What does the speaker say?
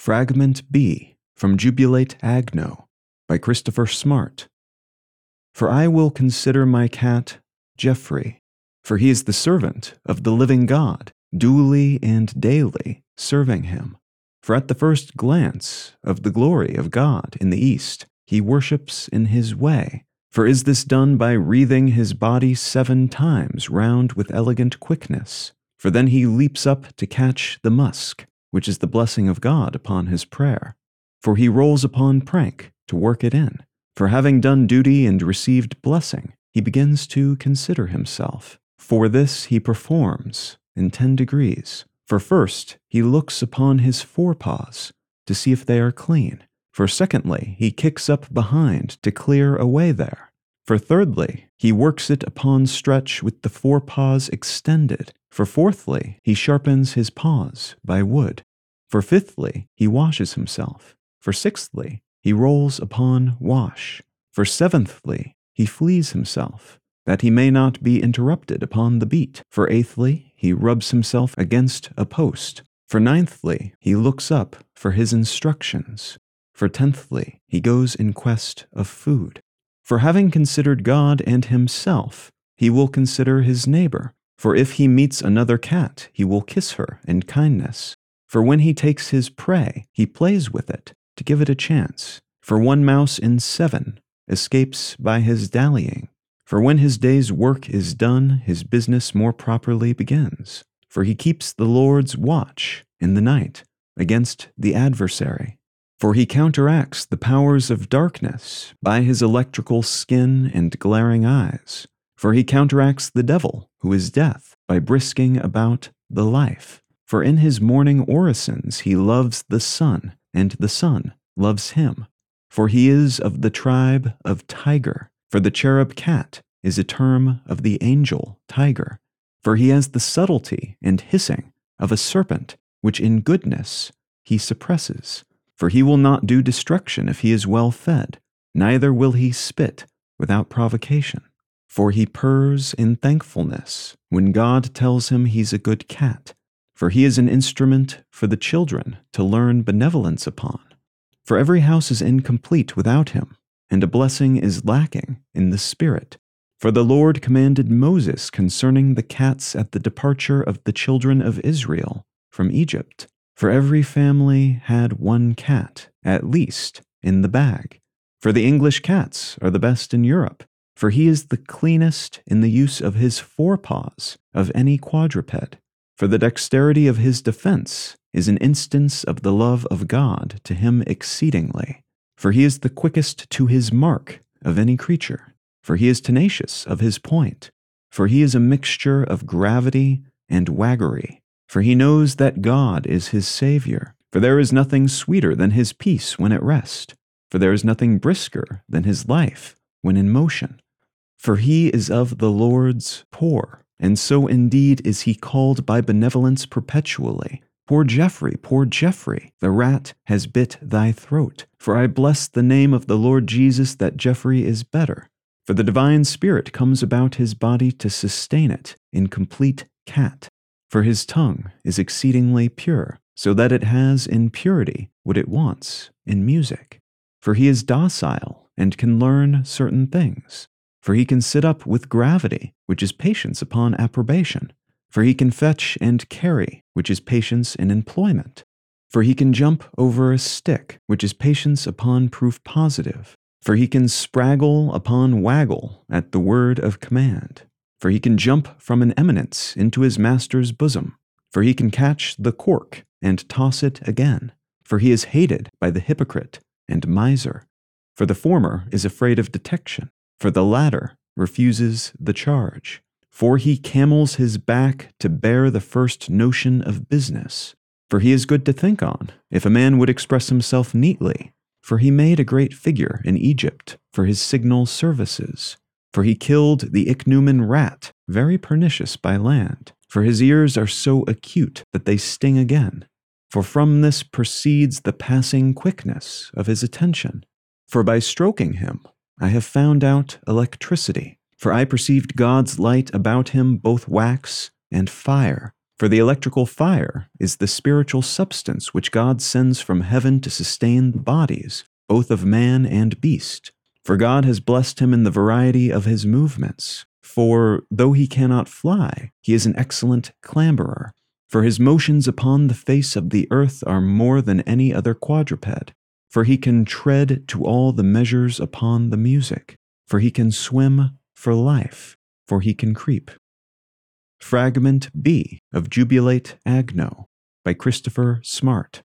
Fragment B from Jubilate Agno by Christopher Smart. For I will consider my cat Jeoffry, for he is the servant of the living God, duly and daily serving him. For at the first glance of the glory of God in the east, he worships in his way. For is this done by wreathing his body seven times round with elegant quickness? For then he leaps up to catch the musk which is the blessing of God upon his prayer. For he rolls upon prank to work it in. For having done duty and received blessing, he begins to consider himself. For this he performs in ten degrees. For first, he looks upon his forepaws to see if they are clean. For secondly, he kicks up behind to clear away there. For thirdly, he works it upon stretch with the forepaws extended. For fourthly, he sharpens his paws by wood. For fifthly, he washes himself. For sixthly, he rolls upon wash. For seventhly, he fleas himself, that he may not be interrupted upon the beat. For eighthly, he rubs himself against a post. For ninthly, he looks up for his instructions. For tenthly, he goes in quest of food. For having considered God and himself, he will consider his neighbor. For if he meets another cat, he will kiss her in kindness. For when he takes his prey, he plays with it to give it a chance. For one mouse in seven escapes by his dallying. For when his day's work is done, his business more properly begins. For he keeps the Lord's watch in the night against the adversary for he counteracts the powers of darkness by his electrical skin and glaring eyes. For he counteracts the devil, who is death, by brisking about the life. For in his morning orisons he loves the sun, and the sun loves him. For he is of the tribe of tiger, for the cherub cat is a term of the angel tiger. For he has the subtlety and hissing of a serpent, which in goodness he suppresses. For he will not do destruction if he is well fed, neither will he spit without provocation. For he purrs in thankfulness when God tells him he's a good cat. For he is an instrument for the children to learn benevolence upon. For every house is incomplete without him, and a blessing is lacking in the Spirit. For the Lord commanded Moses concerning the cats at the departure of the children of Israel from Egypt for every family had one cat, at least, in the bag. For the English cats are the best in Europe, for he is the cleanest in the use of his forepaws of any quadruped. For the dexterity of his defense is an instance of the love of God to him exceedingly. For he is the quickest to his mark of any creature, for he is tenacious of his point, for he is a mixture of gravity and waggery for he knows that God is his Saviour. For there is nothing sweeter than his peace when at rest, for there is nothing brisker than his life when in motion. For he is of the Lord's poor, and so indeed is he called by benevolence perpetually. Poor Jeoffry, poor Jeoffry, the rat has bit thy throat. For I bless the name of the Lord Jesus that Jeoffry is better. For the divine spirit comes about his body to sustain it in complete cat. For his tongue is exceedingly pure, so that it has in purity what it wants in music. For he is docile and can learn certain things. For he can sit up with gravity, which is patience upon approbation. For he can fetch and carry, which is patience in employment. For he can jump over a stick, which is patience upon proof positive. For he can spraggle upon waggle at the word of command for he can jump from an eminence into his master's bosom, for he can catch the cork and toss it again, for he is hated by the hypocrite and miser. For the former is afraid of detection, for the latter refuses the charge. For he camels his back to bear the first notion of business. For he is good to think on, if a man would express himself neatly. For he made a great figure in Egypt for his signal services for he killed the ichneumon rat, very pernicious by land. For his ears are so acute that they sting again. For from this proceeds the passing quickness of his attention. For by stroking him, I have found out electricity. For I perceived God's light about him, both wax and fire. For the electrical fire is the spiritual substance which God sends from heaven to sustain the bodies, both of man and beast. For God has blessed him in the variety of his movements. For though he cannot fly, he is an excellent clamberer. For his motions upon the face of the earth are more than any other quadruped. For he can tread to all the measures upon the music. For he can swim for life. For he can creep. Fragment B of Jubilate Agno by Christopher Smart.